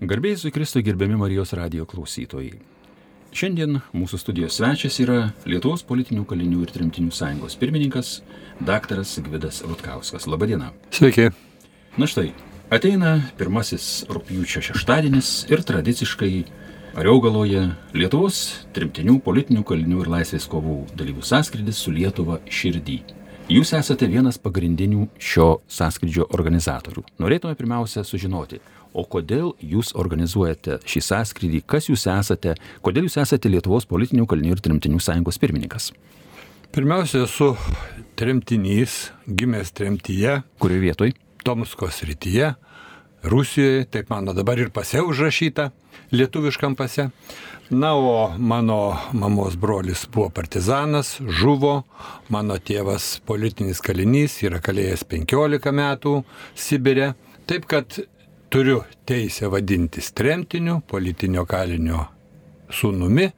Garbėjai su Kristų gerbiami Marijos radio klausytojai. Šiandien mūsų studijos svečias yra Lietuvos politinių kalinių ir tremtinių sąjungos pirmininkas daktaras Gvidas Rutkauskas. Labadiena. Sveiki. Na štai, ateina pirmasis rūpjūčio šeštadienis ir tradiciškai Ariaugaloje Lietuvos tremtinių politinių kalinių ir laisvės kovų dalyvių sąskrydis su Lietuva širdį. Jūs esate vienas pagrindinių šio sąskrydžio organizatorių. Norėtume pirmiausia sužinoti, o kodėl jūs organizuojate šį sąskrydį, kas jūs esate, kodėl jūs esate Lietuvos politinių kalinių ir tremtinių sąjungos pirmininkas. Pirmiausia, esu tremtinys, gimęs tremtyje. Kurioje vietoje? Tomskos rytyje, Rusijoje, taip mano dabar ir pase užrašyta, lietuviškam pase. Na, o mano mamos brolis buvo partizanas, žuvo, mano tėvas politinis kalinys, yra kalėjęs 15 metų Sibirė. Taip kad turiu teisę vadintis tremtiniu, politinio kalinio sūnumi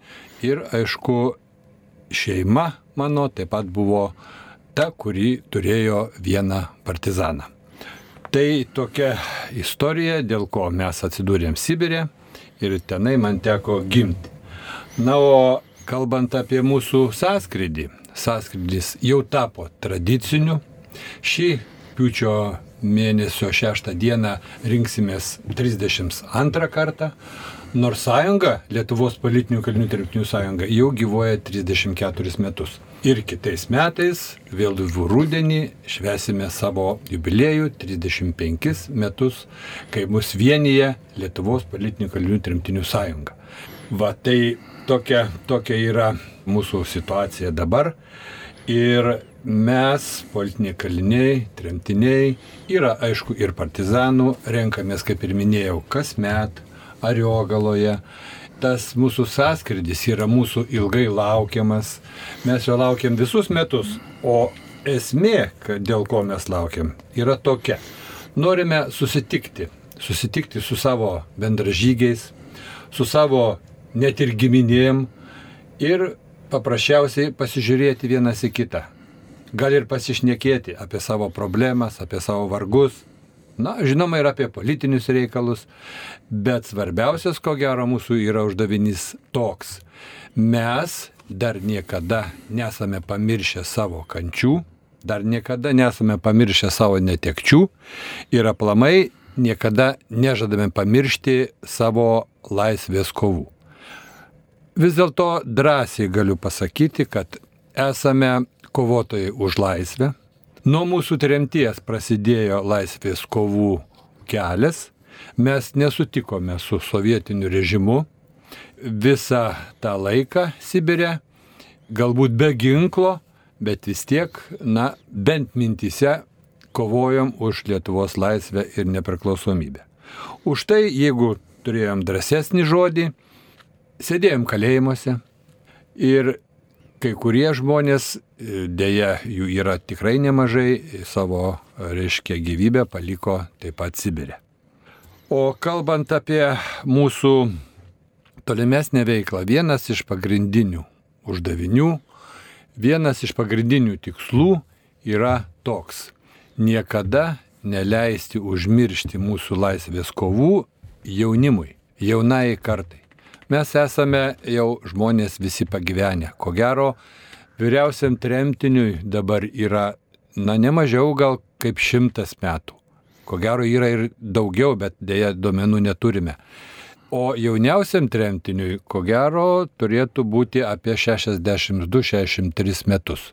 ir aišku, šeima mano taip pat buvo ta, kuri turėjo vieną partizaną. Tai tokia istorija, dėl ko mes atsidūrėm Sibirė ir tenai man teko gimti. Na, o kalbant apie mūsų sąskrydį, sąskrydis jau tapo tradiciniu. Šį piučio mėnesio 6 dieną rinksimės 32 kartą, nors sąjunga, Lietuvos politinių kalinių tarptautinių sąjunga, jau gyvoja 34 metus. Ir kitais metais, vėlų rudenį, švesime savo jubiliejų 35 metus, kai mus vienyje Lietuvos politinių kalinių trimtinių sąjunga. Va tai tokia, tokia yra mūsų situacija dabar. Ir mes, politiniai kaliniai, tremtiniai, yra aišku ir partizanų, renkamės, kaip ir minėjau, kasmet Ariogaloje tas mūsų sąskridis yra mūsų ilgai laukiamas, mes jo laukiam visus metus, o esmė, dėl ko mes laukiam, yra tokia. Norime susitikti, susitikti su savo bendražygiais, su savo net ir giminėjim ir paprasčiausiai pasižiūrėti vienas į kitą. Gal ir pasišnekėti apie savo problemas, apie savo vargus, Na, žinoma, ir apie politinius reikalus, bet svarbiausias, ko gero, mūsų yra uždavinys toks. Mes dar niekada nesame pamiršę savo kančių, dar niekada nesame pamiršę savo netekčių ir aplamai niekada nežadame pamiršti savo laisvės kovų. Vis dėlto drąsiai galiu pasakyti, kad esame kovotojai už laisvę, Nuo mūsų tremties prasidėjo laisvės kovų kelias. Mes nesutikome su sovietiniu režimu visą tą laiką Sibirė, galbūt be ginklo, bet vis tiek, na, bent mintise kovojom už Lietuvos laisvę ir nepriklausomybę. Už tai, jeigu turėjom drąsesnį žodį, sėdėjom kalėjimuose ir kai kurie žmonės, e, dėja jų yra tikrai nemažai, savo, reiškia, gyvybę paliko taip pat Sibirė. O kalbant apie mūsų tolimesnę veiklą, vienas iš pagrindinių uždavinių, vienas iš pagrindinių tikslų yra toks - niekada neleisti užmiršti mūsų laisvės kovų jaunimui, jaunai kartai. Mes esame jau žmonės visi pagyvenę. Ko gero, vyriausiam tremtiniui dabar yra, na, nemažiau gal kaip šimtas metų. Ko gero yra ir daugiau, bet dėja duomenų neturime. O jauniausiam tremtiniui, ko gero, turėtų būti apie 62-63 metus.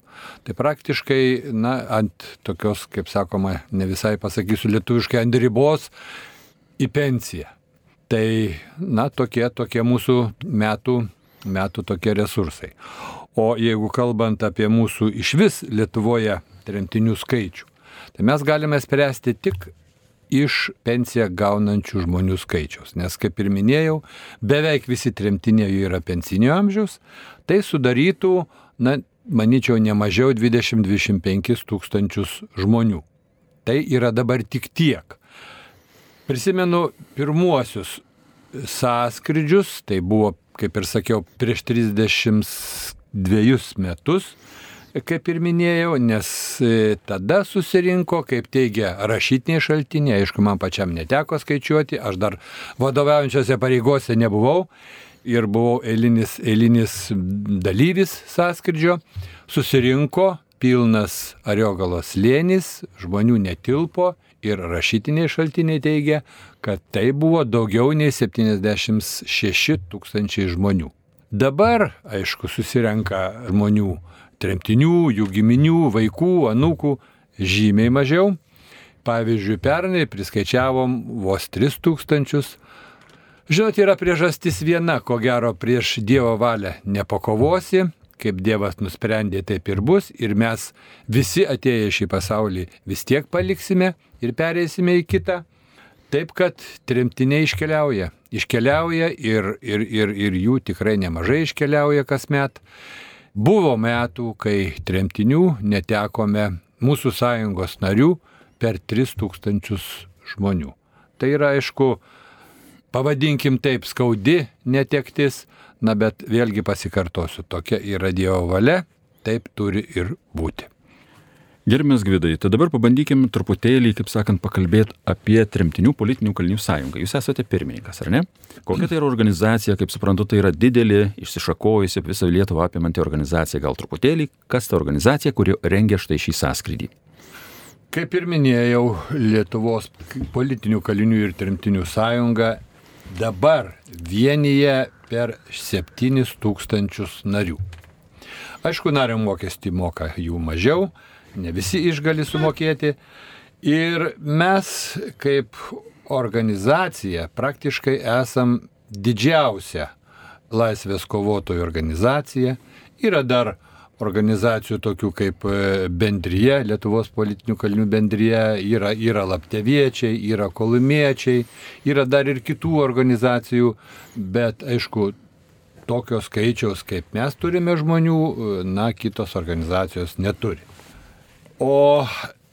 Tai praktiškai, na, ant tokios, kaip sakoma, ne visai pasakysiu lietuviškai, ant ribos į pensiją. Tai, na, tokie, tokie mūsų metų, metų tokie resursai. O jeigu kalbant apie mūsų iš vis Lietuvoje tremtinių skaičių, tai mes galime spręsti tik iš pensiją gaunančių žmonių skaičiaus. Nes, kaip ir minėjau, beveik visi tremtiniai yra pensinio amžiaus, tai sudarytų, na, manyčiau, ne mažiau 20-25 tūkstančius žmonių. Tai yra dabar tik tiek. Prisimenu pirmuosius sąskrydžius, tai buvo, kaip ir sakiau, prieš 32 metus. kaip ir minėjau, nes e, tada susirinko, kaip teigia rašytiniai šaltiniai, aišku, man pačiam neteko skaičiuoti, aš dar vadovaujančiose pareigose nebuvau ir buvau eilinis, eilinis dalyvis sąskridžio, susirinko pilnas Ariogalos lėnis, žmonių netilpo ir rašytiniai šaltiniai teigia, kad tai buvo daugiau nei 76 tūkstančiai žmonių. Dabar, aišku, susirenka žmonių tremtinių, jų giminių, vaikų, anūkų žymiai mažiau. Pavyzdžiui, pernai priskaičiavom vos 3 tūkstančius. Žinot, yra priežastis viena, ko gero prieš Dievo valią nepakovosi, kaip Dievas nusprendė, taip ir bus, ir mes visi atėję šį pasaulį vis tiek paliksime ir pereisime į kitą. Taip kad tremtiniai iškeliauja. Iškeliauja ir, ir, ir, ir jų tikrai nemažai iškeliauja kasmet. Buvo metų, kai tremtinių netekome mūsų sąjungos narių per 3000 žmonių. Tai yra, aišku, pavadinkim taip, skaudi netektis, Na bet vėlgi pasikartosiu, tokia yra Dievo valia, taip turi ir būti. Gerbės Gvidai, tai dabar pabandykim truputėlį, kaip sakant, pakalbėti apie Tremtinių politinių kalinių sąjungą. Jūs esate pirmininkas, ar ne? Kokia tai yra organizacija, kaip suprantu, tai yra didelė, išsišakojusi visą Lietuvą apimanti organizacija. Gal truputėlį, kas ta organizacija, kuri rengia štai šį sąskrydį? Kaip ir minėjau, Lietuvos politinių kalinių ir tremtinių sąjunga dabar vienyje per 7 tūkstančius narių. Aišku, nario mokestį moka jų mažiau, ne visi išgali sumokėti. Ir mes kaip organizacija praktiškai esam didžiausia laisvės kovotojų organizacija. Yra dar organizacijų tokių kaip e, bendryje, Lietuvos politinių kalinių bendryje, yra, yra lapteviečiai, yra kolumiečiai, yra dar ir kitų organizacijų, bet aišku, tokio skaičiaus, kaip mes turime žmonių, e, na, kitos organizacijos neturi. O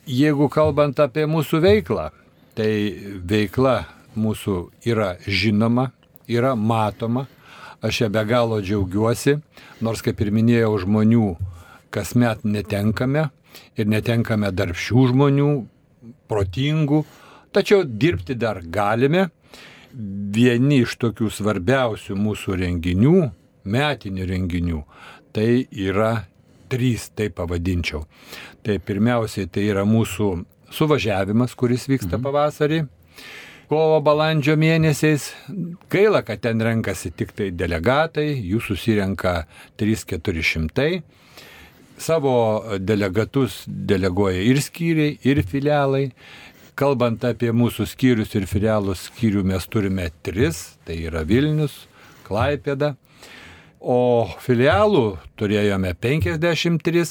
jeigu kalbant apie mūsų veiklą, tai veikla mūsų yra žinoma, yra matoma, Aš ją be galo džiaugiuosi, nors kaip ir minėjau, žmonių kasmet netenkame ir netenkame darbščių žmonių, protingų, tačiau dirbti dar galime. Vieni iš tokių svarbiausių mūsų renginių, metinių renginių, tai yra trys, taip pavadinčiau. Tai pirmiausiai tai yra mūsų suvažiavimas, kuris vyksta mhm. pavasarį kovo balandžio mėnesiais. Gaila, kad ten renkasi tik tai delegatai, jų susirenka 3-400. Savo delegatus deleguoja ir skyriai, ir filialai. Kalbant apie mūsų skyrius ir filialus, skyrių mes turime tris, tai yra Vilnius, Klaipėda. O filialų turėjome 53,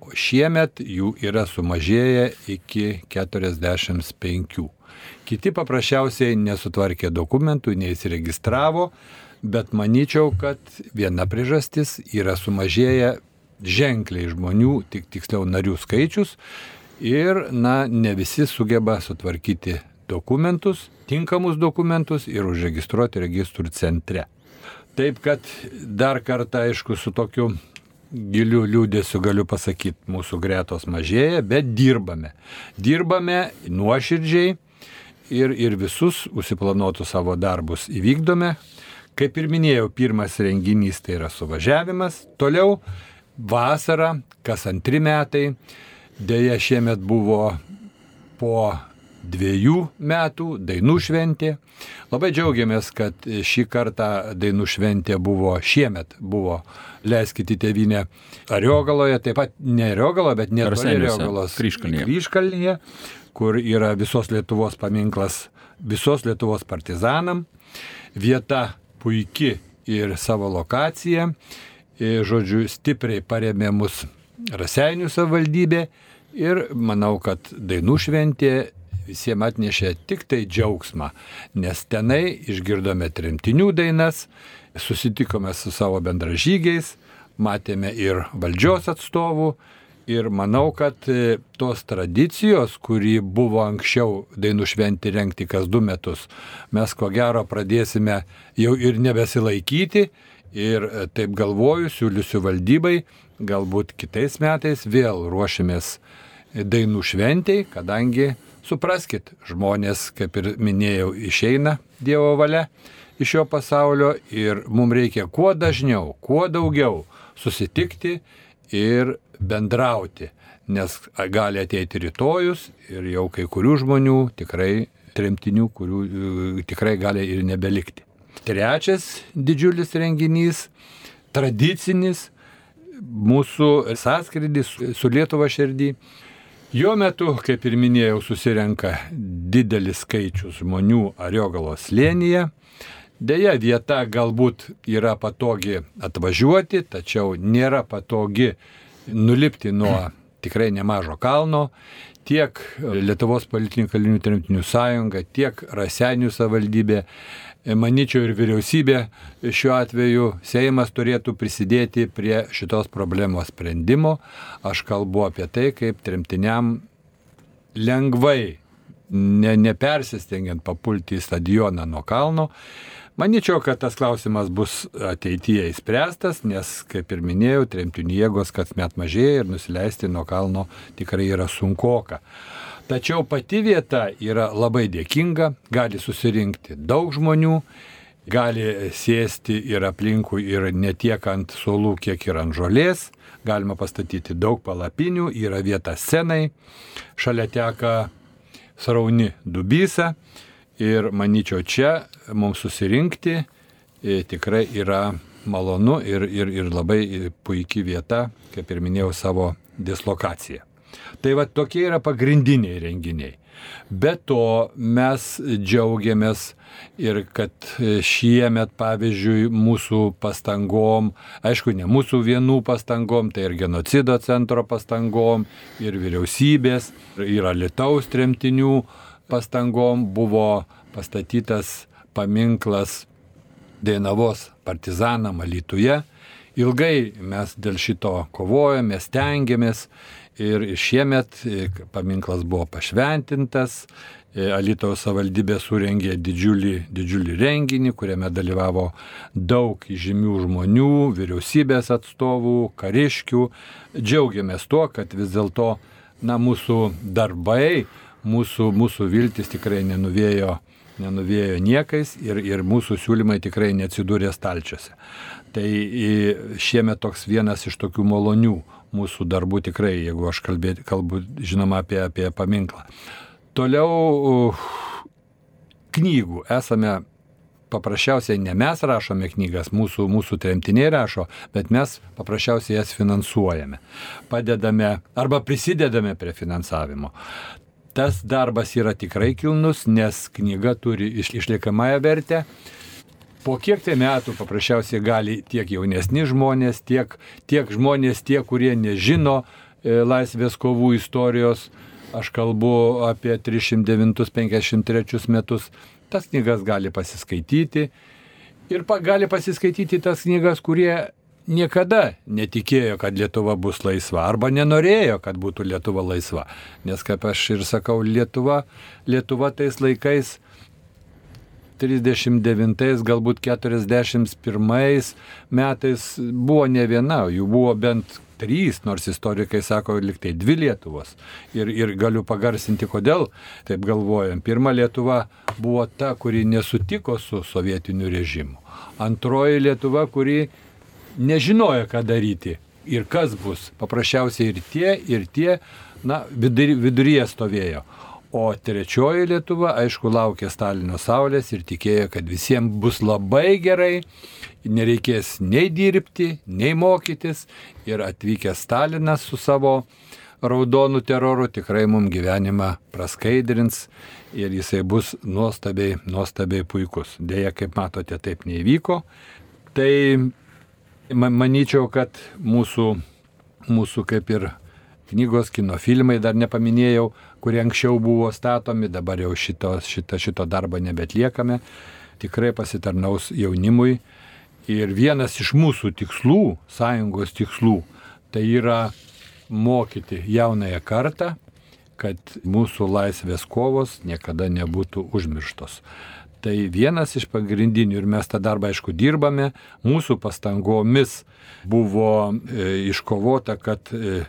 o šiemet jų yra sumažėję iki 45. Kiti paprasčiausiai nesutvarkė dokumentų, neįsiregistravo, bet manyčiau, kad viena priežastis yra sumažėję ženkliai žmonių, tik tiksliau narių skaičius ir, na, ne visi sugeba sutvarkyti dokumentus, tinkamus dokumentus ir užregistruoti registrų centre. Taip kad dar kartą, aišku, su tokiu giliu liūdėsiu galiu pasakyti, mūsų gretos mažėja, bet dirbame. Dirbame nuoširdžiai ir, ir visus užsiplanuotus savo darbus įvykdome. Kaip ir minėjau, pirmas renginys tai yra suvažiavimas, toliau vasara, kas antri metai, dėja šiemet buvo po dviejų metų dainų šventė. Labai džiaugiamės, kad šį kartą dainų šventė buvo šiemet, buvo Leiskite tėvynę Ariogaloje, taip pat ne Ariogalo, bet ne Ariogalos Kryškalnyje. Kryškalnyje kur yra visos Lietuvos paminklas visos Lietuvos partizanam. Vieta puikia ir savo lokacija. Ir, žodžiu, stipriai paremė mus Raseinių savivaldybė ir manau, kad dainų šventė visiems atnešė tik tai džiaugsmą, nes tenai išgirdome tremtinių dainas, susitikome su savo bendražygiais, matėme ir valdžios atstovų, Ir manau, kad e, tos tradicijos, kuri buvo anksčiau dainų šventį renkti kas du metus, mes ko gero pradėsime jau ir nebesilaikyti. Ir e, taip galvoju, siūlysiu valdybai, galbūt kitais metais vėl ruošiamės dainų šventėjai, kadangi supraskit, žmonės, kaip ir minėjau, išeina Dievo valia iš šio pasaulio ir mums reikia kuo dažniau, kuo daugiau susitikti ir bendrauti, nes gali ateiti rytojus ir jau kai kurių žmonių tikrai tremtinių, kurių e, tikrai gali ir nebelikti. Trečias didžiulis renginys, tradicinis, mūsų sąskrydis su Lietuva širdį. Jo metu, kaip ir minėjau, susirenka didelis skaičius žmonių Ariogalos slėnyje. Deja, vieta galbūt yra patogi atvažiuoti, tačiau nėra patogi nulipti nuo tikrai nemažo kalno. Tiek Lietuvos politinių kalinių tremtinių sąjunga, tiek Rasenių savivaldybė manyčiau ir vyriausybė šiuo atveju Seimas turėtų prisidėti prie šitos problemos sprendimo. Aš kalbu apie tai, kaip tremtiniam lengvai, ne, nepersistengiant papulti į stadioną nuo kalno. Manyčiau, kad tas klausimas bus ateityje įspręstas, nes, kaip ir minėjau, tremtinių jėgos kasmet mažėja ir nusileisti nuo kalno tikrai yra sunkoka. Tačiau pati vieta yra labai dėkinga, gali susirinkti daug žmonių, gali sėsti ir aplinkui ir ne tiek ant suolų, kiek ir ant žolės, galima pastatyti daug palapinių, yra vieta scenai, šalia teka srauni dubysa ir manyčiau čia mums susirinkti e, tikrai yra malonu ir, ir, ir labai puikia vieta, kaip ir minėjau, savo dislokaciją. Tai va tokie yra pagrindiniai renginiai. Be to mes džiaugiamės ir kad šiemet, pavyzdžiui, mūsų pastangom, aišku, ne mūsų vienų pastangom, tai ir genocido centro pastangom, ir vyriausybės, ir Lietuvos tremtinių pastangom buvo pastatytas paminklas Dainavos partizanam Alytuje. Ilgai mes dėl šito kovojame, stengiamės Ir šiemet e, paminklas buvo pašventintas, e, Alitaus savivaldybė surengė didžiulį, didžiulį renginį, kuriame dalyvavo daug žymių žmonių, vyriausybės atstovų, kariškių. Džiaugiamės tuo, kad vis dėlto na, mūsų darbai, mūsų, mūsų viltis tikrai nenuvėjo, nenuvėjo niekais ir, ir mūsų siūlymai tikrai neatsidūrė stalčiuose. Tai šiemet toks vienas iš tokių malonių mūsų darbų tikrai, jeigu aš kalbėti, kalbu, žinoma, apie, apie paminklą. Toliau knygų esame paprasčiausiai ne mes rašome knygas, mūsų, mūsų tremtiniai rašo, bet mes paprasčiausiai jas finansuojame. Padedame arba prisidedame prie finansavimo. Tas darbas yra tikrai kilnus, nes knyga turi išliekamąją vertę. Po kiek tai metų paprasčiausiai gali tiek jaunesni žmonės, tiek, tiek žmonės, tie, kurie nežino e, laisvės kovų istorijos, aš kalbu apie 309-53 metus, tas knygas gali pasiskaityti. Ir pa, gali pasiskaityti tas knygas, kurie niekada netikėjo, kad Lietuva bus laisva arba nenorėjo, kad būtų Lietuva laisva. Nes kaip aš ir sakau, Lietuva, Lietuva tais laikais 39, galbūt 41 metais buvo ne viena, jų buvo bent trys, nors istorikai sako liktai dvi Lietuvos. Ir, ir galiu pagarsinti, kodėl taip galvojam. Pirma Lietuva buvo ta, kuri nesutiko su sovietiniu režimu. Antroji Lietuva, kuri nežinojo, ką daryti ir kas bus. Paprasčiausiai ir tie, ir tie, na, viduryje stovėjo. O trečioji Lietuva, aišku, laukė Stalino saulės ir tikėjo, kad visiems bus labai gerai, nereikės nei dirbti, nei mokytis. Ir atvykęs Stalinas su savo raudonų teroru tikrai mums gyvenimą praskaidrins ir jisai bus nuostabiai, nuostabiai puikus. Deja, kaip matote, taip neįvyko. Tai manyčiau, kad mūsų, mūsų kaip ir knygos, kino filmai dar nepaminėjau, kurie anksčiau buvo statomi, dabar jau šito, šito, šito darbo nebetliekame, tikrai pasitarnaus jaunimui. Ir vienas iš mūsų tikslų, sąjungos tikslų, tai yra mokyti jaunąją kartą, kad mūsų laisvės kovos niekada nebūtų užmirštos. Tai vienas iš pagrindinių ir mes tą darbą aišku dirbame, mūsų pastangomis buvo e, iškovota, kad e,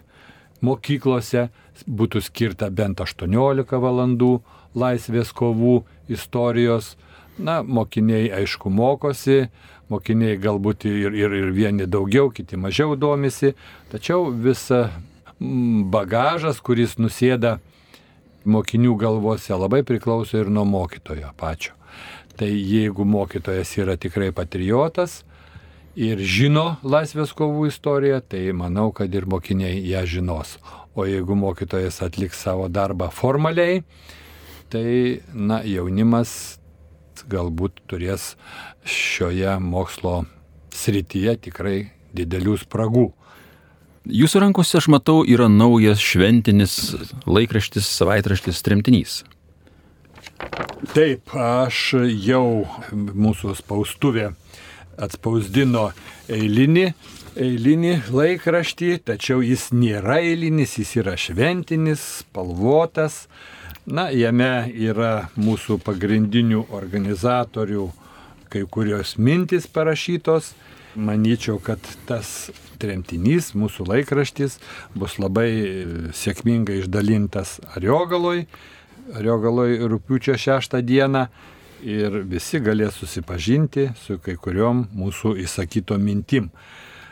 mokyklose būtų skirta bent 18 valandų laisvės kovų istorijos. Na, mokiniai aišku mokosi, mokiniai galbūt ir, ir, ir vieni daugiau, kiti mažiau domisi, tačiau visa bagažas, kuris nusėda mokinių galvose, labai priklauso ir nuo mokytojo pačio. Tai jeigu mokytojas yra tikrai patriotas ir žino laisvės kovų istoriją, tai manau, kad ir mokiniai ją žinos. O jeigu mokytojas atliks savo darbą formaliai, tai na, jaunimas galbūt turės šioje mokslo srityje tikrai didelių spragų. Jūsų rankose, aš matau, yra naujas šventinis laikraštis, savaitraštis Tremtinys. Taip, aš jau mūsų spaustuvė atspausdino eilinį, eilinį laikraštį, tačiau jis nėra eilinis, jis yra šventinis, spalvotas. Na, jame yra mūsų pagrindinių organizatorių kai kurios mintis parašytos. Manyčiau, kad tas tremtinys, mūsų laikraštis, bus labai sėkmingai išdalintas Ariogaloj Riogaloj rūpiučio 6 dieną ir visi galės susipažinti su kai kuriuom mūsų įsakyto mintim.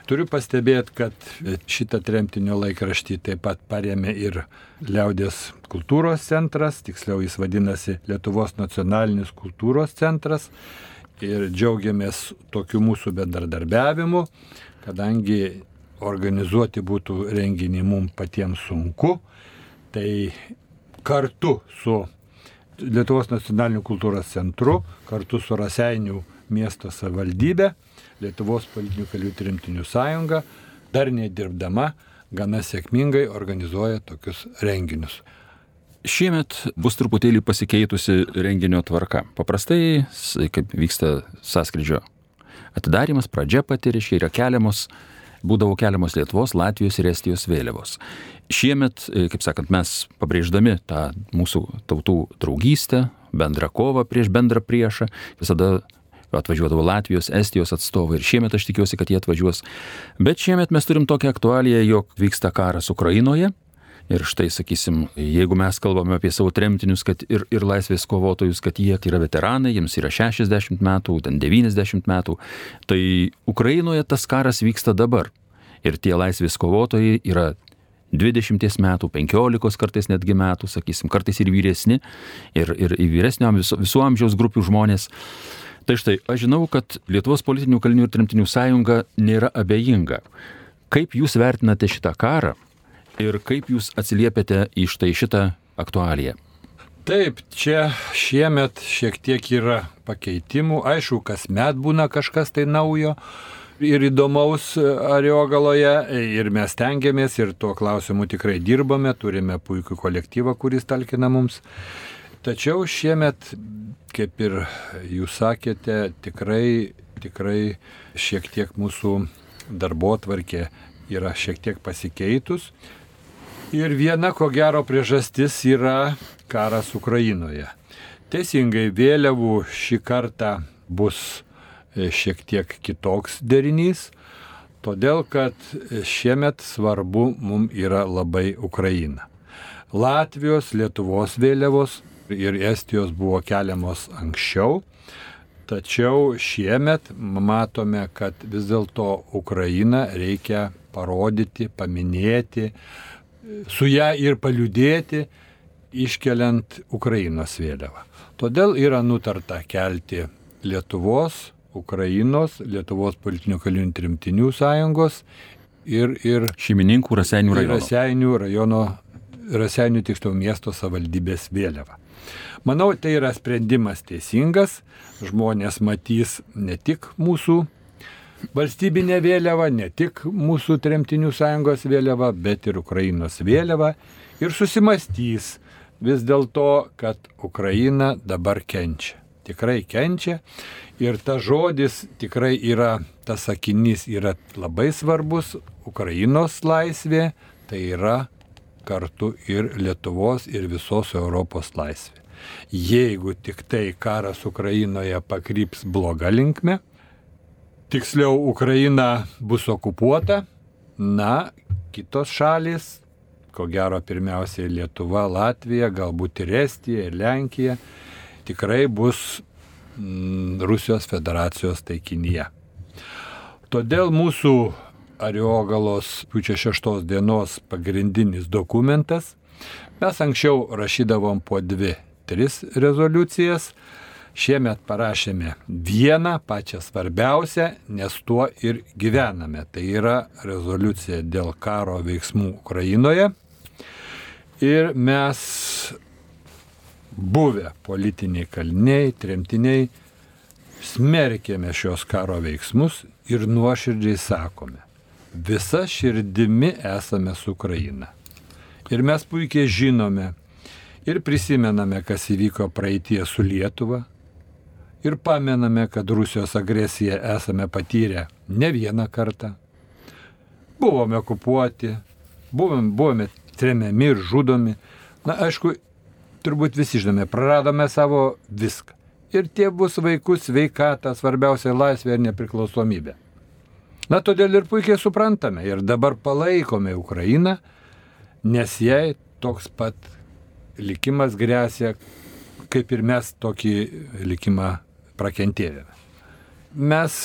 Turiu pastebėti, kad šitą tremtinio laikraštį taip pat paremė ir Liaudės kultūros centras, tiksliau jis vadinasi Lietuvos nacionalinis kultūros centras. Ir džiaugiamės tokiu mūsų bendradarbiavimu, kadangi organizuoti būtų renginį mums patiems sunku, tai kartu su Lietuvos nacionaliniu kultūros centru, kartu su Raseinių miesto savivaldybė, Lietuvos politinių kelių trimtinių sąjunga, dar nedirbdama, gana sėkmingai organizuoja tokius renginius. Šiemet bus truputėlį pasikeitusi renginio tvarka. Paprastai, kaip vyksta sąskrydžio atidarimas, pradžia pati, reiškia, yra keliamos būdavo keliamos Lietuvos, Latvijos ir Estijos vėliavos. Šiemet, e, kaip sakant, mes pabrėždami tą mūsų tautų draugystę, bendrą kovą prieš bendrą priešą, visada atvažiuodavo Latvijos, Estijos atstovai ir šiemet aš tikiuosi, kad jie atvažiuos. Bet šiemet mes turim tokią aktualiją, jog vyksta karas Ukrainoje Ir štai, sakysim, jeigu mes kalbame apie savo tremtinius ir, ir laisvės kovotojus, kad jie yra veteranai, jiems yra 60 metų, ten 90 metų, tai Ukrainoje tas karas vyksta dabar. Ir tie laisvės kovotojai yra 20 metų, 15 kartais netgi metų, sakysim, kartais ir vyresni, ir, ir vyresnio visų, visų amžiaus grupių žmonės. Tai štai, aš žinau, kad Lietuvos politinių kalinių ir tremtinių sąjunga nėra abejinga. Kaip jūs vertinate šitą karą? Ir kaip jūs atsiliepiate į štai šitą aktualiją? Taip, čia šiemet šiek tiek yra pakeitimų. Aišku, kasmet būna kažkas tai naujo ir įdomaus Ariogaloje ir mes tengiamės ir tuo klausimu tikrai dirbame, turime puikų kolektyvą, kuris talkina mums. Tačiau šiemet, kaip ir jūs sakėte, tikrai, tikrai šiek tiek mūsų darbo tvarkė yra šiek tiek pasikeitus. Ir viena, ko gero, priežastis yra karas Ukrainoje. Teisingai, vėliavų šį kartą bus e, šiek tiek kitoks derinys, todėl kad šiemet svarbu mums yra labai Ukraina. Latvijos, Lietuvos vėliavos ir Estijos buvo keliamos anksčiau, tačiau šiemet matome, kad vis dėlto Ukrainą reikia parodyti, paminėti, su ją ir paliudėti, iškeliant Ukrainos vėliavą. Todėl yra nutarta kelti Lietuvos, Ukrainos, Lietuvos politinių kalinių trimtinių sąjungos ir, ir šeimininkų Raseinių rajono. Raseinių rajono, Raseinių tiksliau miesto savaldybės vėliava. Manau, tai yra sprendimas teisingas, žmonės matys ne tik mūsų valstybinė vėliava, ne tik mūsų tremtinių sąjungos vėliava, bet ir Ukrainos vėliava ir susimastys vis dėlto, kad Ukraina dabar kenčia. Tikrai kenčia ir tas žodis tikrai yra, tas sakinys yra labai svarbus. Ukrainos laisvė tai yra kartu ir Lietuvos ir visos Europos laisvė. Jeigu tik tai karas Ukrainoje pakryps blogą linkmę, tiksliau Ukraina bus okupuota, na, kitos šalis, ko gero pirmiausiai Lietuva, Latvija, galbūt ir Estija, ir Lenkija, tikrai bus mm, Rusijos federacijos taikinyje. Todėl mūsų Ariogalos pučio šeštos dienos pagrindinis dokumentas, mes anksčiau rašydavom po dvi, tris rezoliucijas, šiemet parašėme vieną, pačią svarbiausią, nes tuo ir gyvename. Tai yra rezoliucija dėl karo veiksmų Ukrainoje. Ir mes buvę politiniai kaliniai, tremtiniai, smerkėme šios karo veiksmus ir nuoširdžiai sakome, visa širdimi esame su Ukraina. Ir mes puikiai žinome ir prisimename, kas įvyko praeitie su Lietuva. Ir pamename, kad Rusijos agresiją esame patyrę ne vieną kartą. Buvome okupuoti, buvome, buvome tremiami ir žudomi. Na, aišku, turbūt visi žinome, praradome savo viską. Ir tėvus, vaikus, sveikatą, svarbiausia laisvę ir nepriklausomybę. Na, todėl ir puikiai suprantame ir dabar palaikome Ukrainą, nes jai toks pat likimas grėsia, kaip ir mes tokį likimą prakentėjome. Mes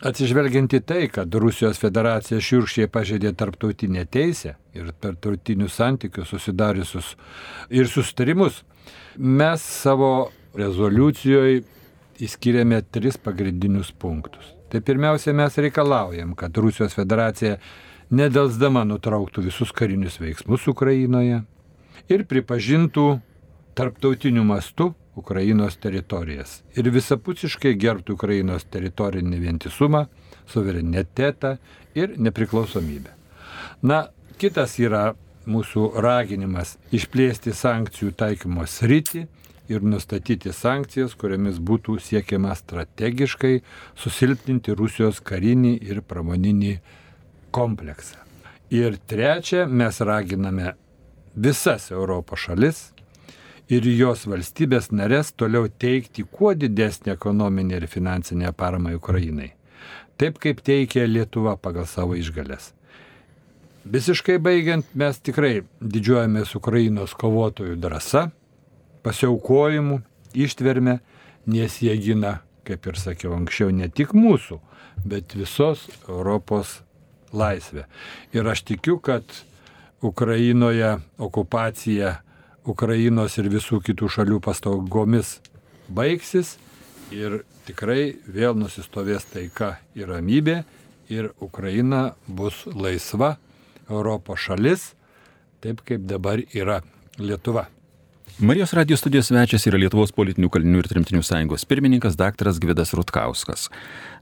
Atsižvelgiant į tai, kad Rusijos federacija šiurkščiai pažeidė tarptautinę teisę ir tarptautinius santykius susidariusius ir sustarimus, mes savo rezoliucijoje įskiriame tris pagrindinius punktus. Tai pirmiausia, mes reikalaujam, kad Rusijos federacija nedelsdama nutrauktų visus karinius veiksmus Ukrainoje ir pripažintų tarptautiniu mastu Ukrainos teritorijas ir visapusiškai gerbtų Ukrainos teritorinį vientisumą, suverenitetą ir nepriklausomybę. Na, kitas yra mūsų raginimas išplėsti sankcijų taikymo sritį ir nustatyti sankcijas, kuriamis būtų siekiama strategiškai susilpninti Rusijos karinį ir pramoninį kompleksą. Ir trečia, mes raginame visas Europos šalis ir jos valstybės narės toliau teikti kuo didesnį ekonominį ir finansinę paramą Ukrainai. Taip kaip teikia Lietuva pagal savo išgalės. Visiškai baigiant, mes tikrai didžiuojamės Ukrainos kovotojų drąsa, pasiaukojimu, ištverme, nes jie gina, kaip ir sakiau anksčiau, ne tik mūsų, bet visos Europos laisvę. Ir aš tikiu, kad Ukrainoje okupacija Ukrainos ir visų kitų šalių pastogomis baigsis ir tikrai vėl nusistovės taika ir ramybė ir Ukraina bus laisva Europos šalis, taip kaip dabar yra Lietuva. Marijos radijos studijos svečias yra Lietuvos politinių kalinių ir trimtinių sąjungos pirmininkas dr. Gvidas Rutkauskas.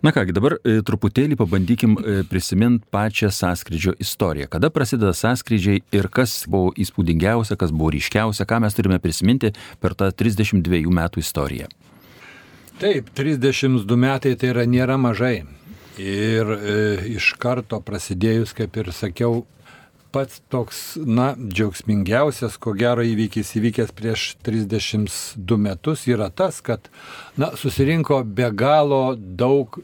Na kągi, dabar e, truputėlį pabandykim e, prisiminti pačią sąskrydžio istoriją. Kada prasideda sąskrydžiai ir kas buvo įspūdingiausia, kas buvo ryškiausia, ką mes turime prisiminti per tą 32 metų istoriją. Taip, 32 metai tai yra nėra mažai. Ir e, iš karto prasidėjus, kaip ir sakiau, pats toks, na, džiaugsmingiausias, ko gero įvykis įvykęs prieš 32 metus yra tas, kad, na, susirinko be galo daug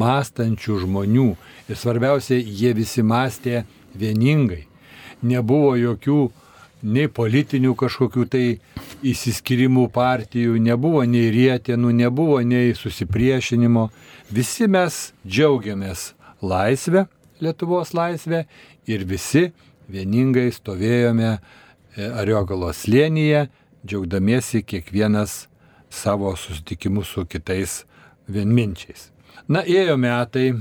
mąstančių žmonių. Ir svarbiausia, jie visi mąstė vieningai. Nebuvo jokių nei politinių kažkokių tai įsiskirimų partijų, nebuvo nei rėtienų, nebuvo nei susipriešinimo. Visi mes džiaugiamės laisvę, Lietuvos laisvę ir visi vieningai stovėjome e, Ariogalos slėnyje, džiaugdamiesi kiekvienas savo susitikimu su kitais vienminčiais. Na, ėjo metai,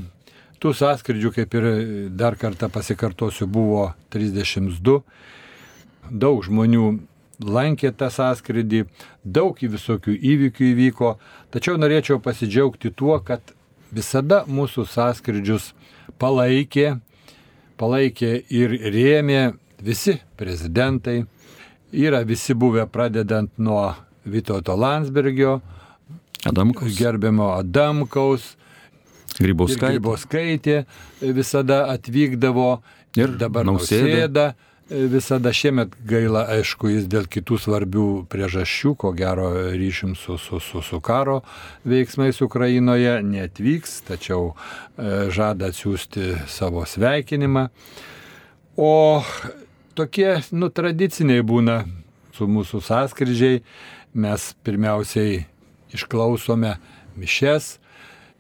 tų sąskrydžių, kaip ir dar kartą pasikartosiu, buvo 32. Daug žmonių lankė tą sąskrydį, daug visokių įvykių įvyko, tačiau norėčiau pasidžiaugti tuo, kad visada mūsų sąskrydžius palaikė palaikė ir rėmė visi prezidentai. Yra visi buvę pradedant nuo Vytauto Landsbergio, Adamkaus. gerbiamo Adamkaus, Grybauskaitė. Grybauskaitė visada atvykdavo ir dabar nausėda. nausėda visada šiemet gaila, aišku, jis dėl kitų svarbių priežasčių, ko gero ryšim su, su, su, su karo veiksmais Ukrainoje, netvyks, tačiau e, žada atsiųsti savo sveikinimą. O tokie, nu, tradiciniai būna su mūsų sąskrydžiai, mes pirmiausiai išklausome mišes,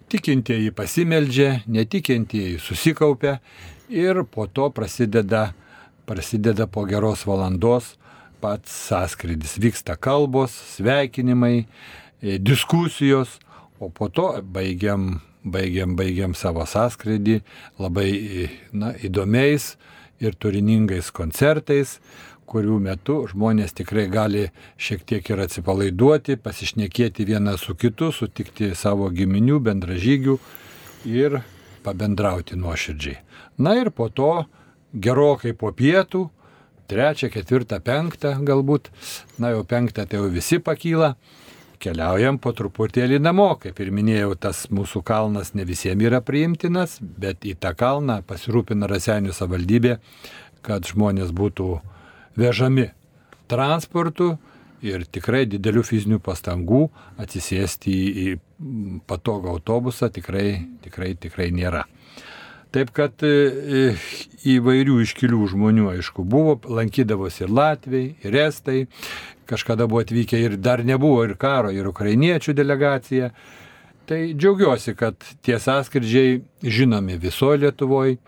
tikintieji pasimeldžia, netikintieji susikaupia ir po to prasideda prasideda po geros valandos pats sąskrydis. Vyksta kalbos, sveikinimai, e, diskusijos, o po to baigiam, baigiam, baigiam savo sąskrydį labai na, įdomiais ir turiningais koncertais, kurių metu žmonės tikrai gali šiek tiek ir atsipalaiduoti, pasišnekėti vieną su kitu, sutikti savo giminių, bendražygių ir pabendrauti nuoširdžiai. Na ir po to gerokai po pietų, trečią, ketvirtą, penktą galbūt, na jau penktą tai jau visi pakyla, keliaujam po truputėlį namo, kaip ir minėjau, tas mūsų kalnas ne visiems yra priimtinas, bet į tą kalną pasirūpina Rasenių savivaldybė, kad žmonės būtų vežami transportu ir tikrai didelių fizinių pastangų atsisėsti į, į patogą autobusą tikrai, tikrai, tikrai nėra. Taip kad e, e, įvairių iškilių žmonių, aišku, buvo, lankydavosi ir Latvijai, ir Estai, kažkada buvo atvykę ir dar nebuvo ir karo, ir ukrainiečių delegacija. Tai džiaugiuosi, kad tie sąskridžiai žinomi visoje Lietuvoje,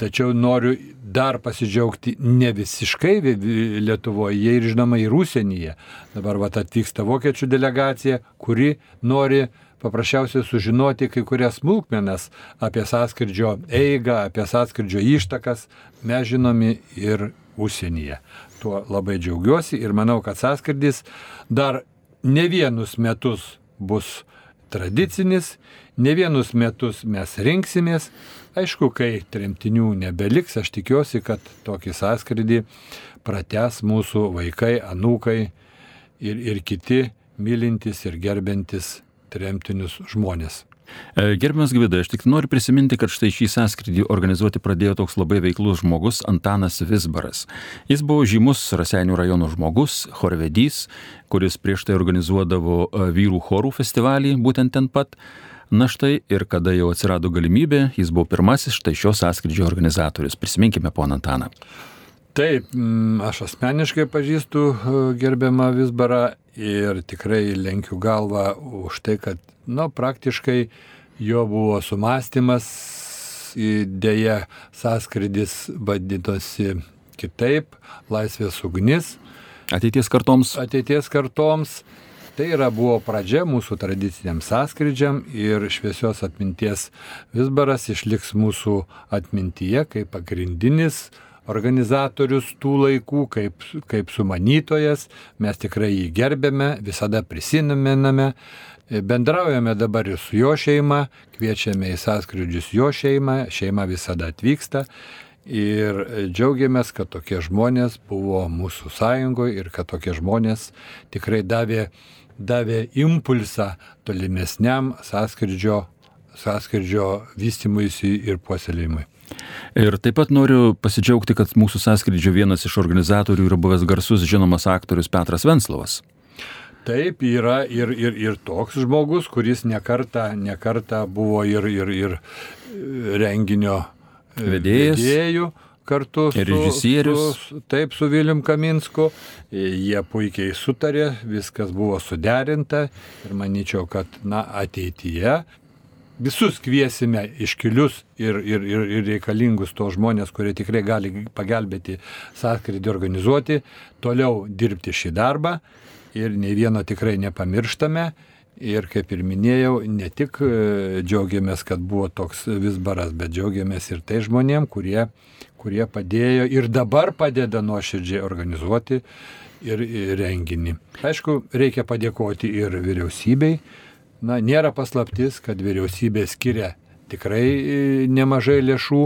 tačiau noriu dar pasidžiaugti ne visiškai Lietuvoje, jie ir žinoma ir užsienyje. Dabar vat atvyksta vokiečių delegacija, kuri nori paprasčiausiai sužinoti kai kurias smulkmenas apie sąskridžio eigą, apie sąskridžio ištakas, mes žinomi ir užsienyje. Tuo labai džiaugiuosi ir manau, kad sąskridis dar ne vienus metus bus tradicinis, ne vienus metus mes rinksimės. Aišku, kai tremtinių nebeliks, aš tikiuosi, kad tokį sąskridį prates mūsų vaikai, anūkai ir, ir kiti mylintis ir gerbintis tremtinius žmonės. E, gerbiamas Gvidai, aš tik noriu prisiminti, kad štai šį sąskrydį organizuoti pradėjo toks labai veiklus žmogus Antanas Visbaras. Jis buvo žymus Rasenių rajono žmogus, chorvedys, kuris prieš tai organizuodavo e, vyrų chorų festivalį būtent ten pat. Na štai ir kada jau atsirado galimybė, jis buvo pirmasis štai šio sąskrydžio organizatorius. Prisiminkime poną Antaną. Taip, mm, aš asmeniškai pažįstu e, gerbiamą Visbarą ir tikrai lenkiu galvą už tai, kad, nu, praktiškai jo buvo sumastymas, dėja sąskridis vadintosi kitaip, laisvės ugnis. Ateities kartoms. Ateities kartoms. Tai yra buvo pradžia mūsų tradiciniam sąskrydžiam ir šviesios atminties Visbaras išliks mūsų atmintyje kaip pagrindinis organizatorius tų laikų, kaip, kaip sumanytojas, mes tikrai jį gerbėme, visada prisimename, bendraujame dabar ir su jo šeima, kviečiame į sąskrydžius jo šeimą, šeima visada atvyksta. Ir džiaugiamės, kad tokie žmonės buvo mūsų sąjungoje ir kad tokie žmonės tikrai davė, davė impulsą tolimesniam sąskrydžio, sąskrydžio vystimuisi ir puoselėjimui. Ir taip pat noriu pasidžiaugti, kad mūsų sąskrydžio vienas iš organizatorių yra buvęs garsus žinomas aktorius Petras Venslovas. Taip, yra ir, ir, ir toks žmogus, kuris nekarta, nekarta buvo ir, ir, ir renginio e, vedėjas. vedėjų kartu su, režisierius. Su, taip, su Viljum Kaminsku. Jie puikiai sutarė, viskas buvo suderinta ir manyčiau, kad na, ateityje visus kviesime iškilius ir, ir, ir, ir reikalingus to žmonės, kurie tikrai gali pagelbėti sąskrydį organizuoti, toliau dirbti šį darbą ir nei vieno tikrai nepamirštame. Ir kaip ir minėjau, ne tik e, džiaugiamės, kad buvo toks visbaras, bet džiaugiamės ir tai žmonėm, kurie, kurie padėjo ir dabar padeda nuoširdžiai organizuoti ir, renginį. Aišku, reikia padėkoti ir vyriausybei, na, nėra paslaptis, kad vyriausybė skiria tikrai e, nemažai lėšų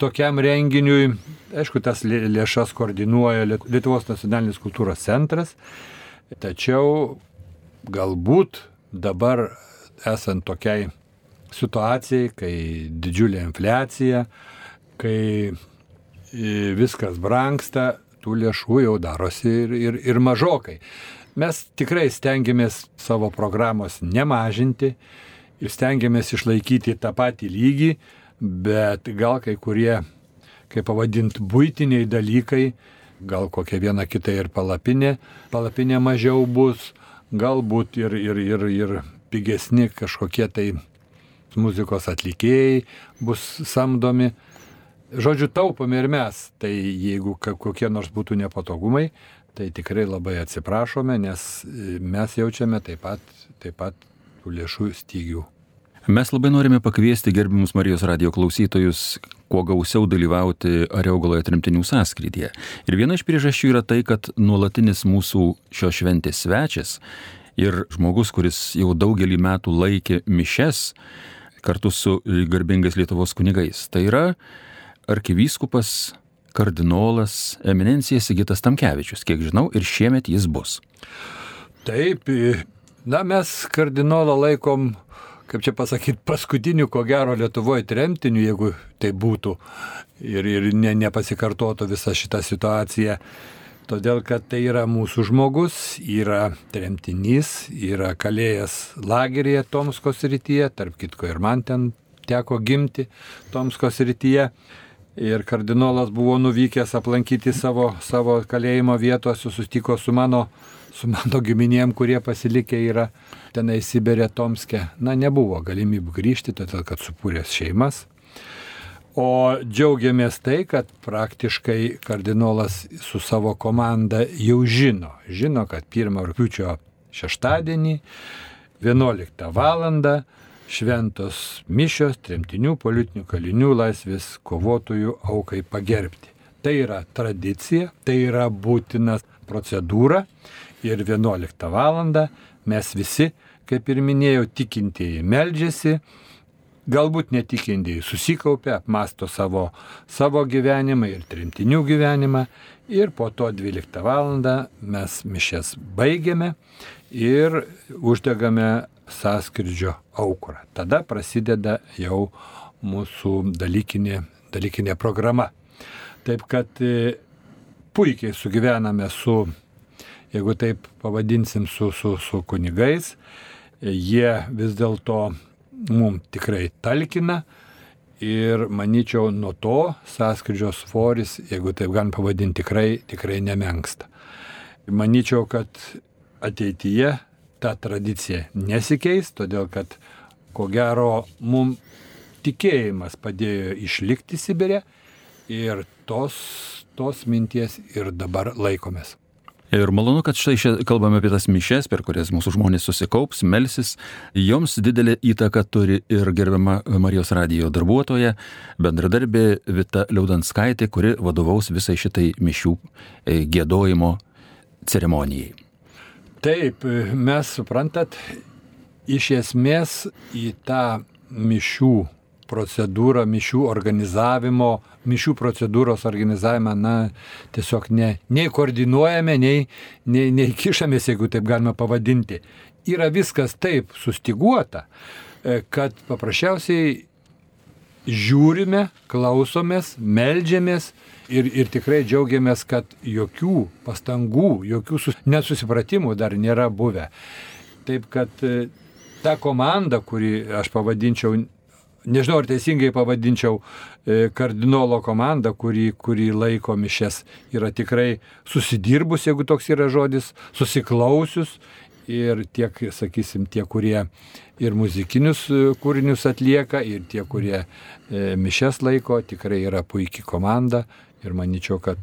tokiam renginiui. Aišku, tas lėšas koordinuoja Lietuvos nacionalinis kultūros centras, tačiau galbūt dabar esant tokiai situacijai, kai didžiulė infliacija, kai viskas brangsta, tų lėšų jau darosi ir, ir, ir mažokai. Mes tikrai stengiamės savo programos nemažinti ir stengiamės išlaikyti tą patį lygį, bet gal kai kurie, kaip pavadinti, būtiniai dalykai, gal kokia viena kita ir palapinė, palapinė mažiau bus, galbūt ir, ir, ir, ir pigesni kažkokie tai muzikos atlikėjai bus samdomi. Žodžiu, taupome ir mes. Tai jeigu kokie nors būtų nepatogumai, tai tikrai labai atsiprašome, nes e, mes jaučiame taip pat, taip pat lėšų stygių. Mes labai norime pakviesti gerbimus Marijos radio klausytojus, kuo gausiau dalyvauti Areogaloje trimtinių sąskrydyje. Ir viena iš priežasčių yra tai, kad nuolatinis mūsų šios šventės svečias ir žmogus, kuris jau daugelį metų laikė mišes kartu su garbingais Lietuvos kunigais. Tai yra arkivyskupas, kardinolas, eminencija Sigitas Tamkevičius. Kiek žinau, ir šiemet jis bus. Taip, na mes kardinolą laikom, kaip čia pasakyti, paskutiniu, ko gero, Lietuvoje tremtiniu, jeigu tai būtų ir, ir ne, nepasikartotų visa šita situacija. Todėl, kad tai yra mūsų žmogus, yra tremtinys, yra kalėjęs lageryje Tomsko srityje, tarp kitko ir man ten teko gimti Tomsko srityje ir kardinolas buvo nuvykęs aplankyti savo, savo kalėjimo vietos, susitiko su mano, su mano giminėm, kurie pasilikę yra tenai Siberė Tomske. Na, nebuvo galimybių grįžti, todėl kad supūrės šeimas. O džiaugiamės tai, kad praktiškai kardinolas su savo komanda jau žino. Žino, kad 1 rūpiučio šeštadienį 11 val šventos mišios tremtinių politinių kalinių laisvės kovotojų aukai pagerbti. Tai yra tradicija, tai yra būtina procedūra ir 11 val. mes visi, kaip ir minėjau, tikintieji meldžiasi, galbūt netikintieji susikaupia, apmasto savo, savo gyvenimą ir tremtinių gyvenimą ir po to 12 val. mes mišes baigiame ir uždegame sąskridžio aukurą. Tada prasideda jau mūsų dalykinė, dalykinė programa. Taip kad e, puikiai sugyvename su, jeigu taip pavadinsim, su, su, su kunigais, jie vis dėlto mums tikrai talkina ir manyčiau nuo to sąskridžio svoris, jeigu taip galim pavadinti, tikrai, tikrai nemenksta. Manyčiau, kad ateityje ta tradicija nesikeis, todėl kad ko gero mums tikėjimas padėjo išlikti Sibirė ir tos, tos minties ir dabar laikomės. Ir malonu, kad štai čia kalbame apie tas mišes, per kurias mūsų žmonės susikaups, melsis. Joms didelį įtaką turi ir gerbiama Marijos radijo darbuotoja, bendradarbė Vita Liaudanskaitė, kuri vadovaus visai šitai mišių e, gėdojimo ceremonijai. Taip, mes suprantat, iš esmės į tą mišių procedūrą, mišių organizavimo, mišių procedūros organizavimą, na, tiesiog ne, nei koordinuojame, nei, nei, nei kišamės, jeigu taip galima pavadinti. Yra viskas taip sustiguota, e, kad paprasčiausiai žiūrime, klausomės, melžiamės ir, ir tikrai džiaugiamės, kad jokių pastangų, jokių sus, nesusipratimų dar nėra buvę. Taip kad e, ta komanda, kurį aš pavadinčiau, nežinau ar teisingai pavadinčiau, e, kardinolo komanda, kurį, kurį laiko mišes, yra tikrai susidirbus, jeigu toks yra žodis, susiklausius ir tiek, sakysim, tie, kurie ir muzikinius e, kūrinius atlieka, ir tie, kurie mišes laiko, tikrai yra puikia komanda ir manyčiau, kad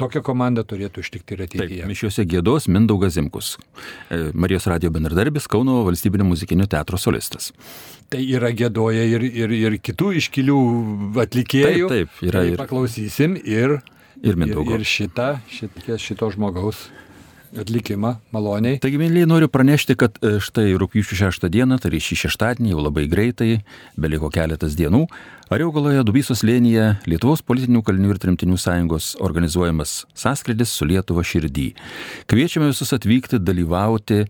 tokia komanda turėtų ištikti ir ateityje. Mišiuose gėdos Mindaugas Zimkus, e, Marijos radio bendradarbis Kauno valstybinio muzikinio teatro solistas. Tai yra gėdoja ir, ir, ir kitų iškilių atlikėjų. Taip, taip yra. Tai ir... Paklausysim ir, ir, ir, ir šitą, šitą, šito žmogaus atlikimą maloniai. Taigi, mėlyje, noriu pranešti, kad e, štai rūpjūčio 6 dieną, tai šį šeštadienį jau labai greitai, beliko keletas dienų, Ariogaloje Dubysos lėnyje Lietuvos politinių kalinių ir trimtinių sąjungos organizuojamas sąskrydis su Lietuva širdį. Kviečiame visus atvykti, dalyvauti.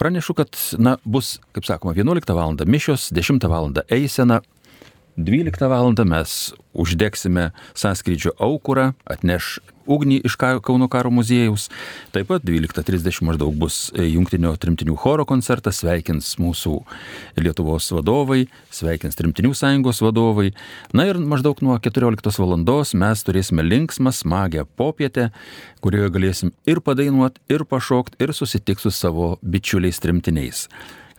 Pranešu, kad na, bus, kaip sakoma, 11 val. mišios, 10 val. eisena, 12 val. mes uždegsime sąskrydžio aukurą, atneš ugnį iš Kauno karo muziejaus. Taip pat 12.30 maždaug bus jungtinio trimtinių choro koncertas, sveikins mūsų Lietuvos vadovai, sveikins trimtinių sąjungos vadovai. Na ir maždaug nuo 14 val. mes turėsime linksmą, smagę popietę, kurioje galėsim ir padainuoti, ir pašokti, ir susitikti su savo bičiuliais trimtiniais.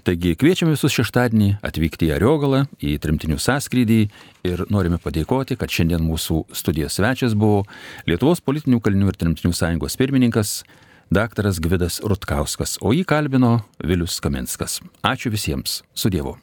Taigi kviečiame visus šeštadienį atvykti į Ariogalą, į trimtinių sąskrydį ir norime padėkoti, kad šiandien mūsų studijos svečias buvo Lietuvos politinių kalinių ir trimtinių sąjungos pirmininkas dr. Gvidas Rutkauskas, o jį kalbino Vilius Kamenskas. Ačiū visiems. Su Dievu.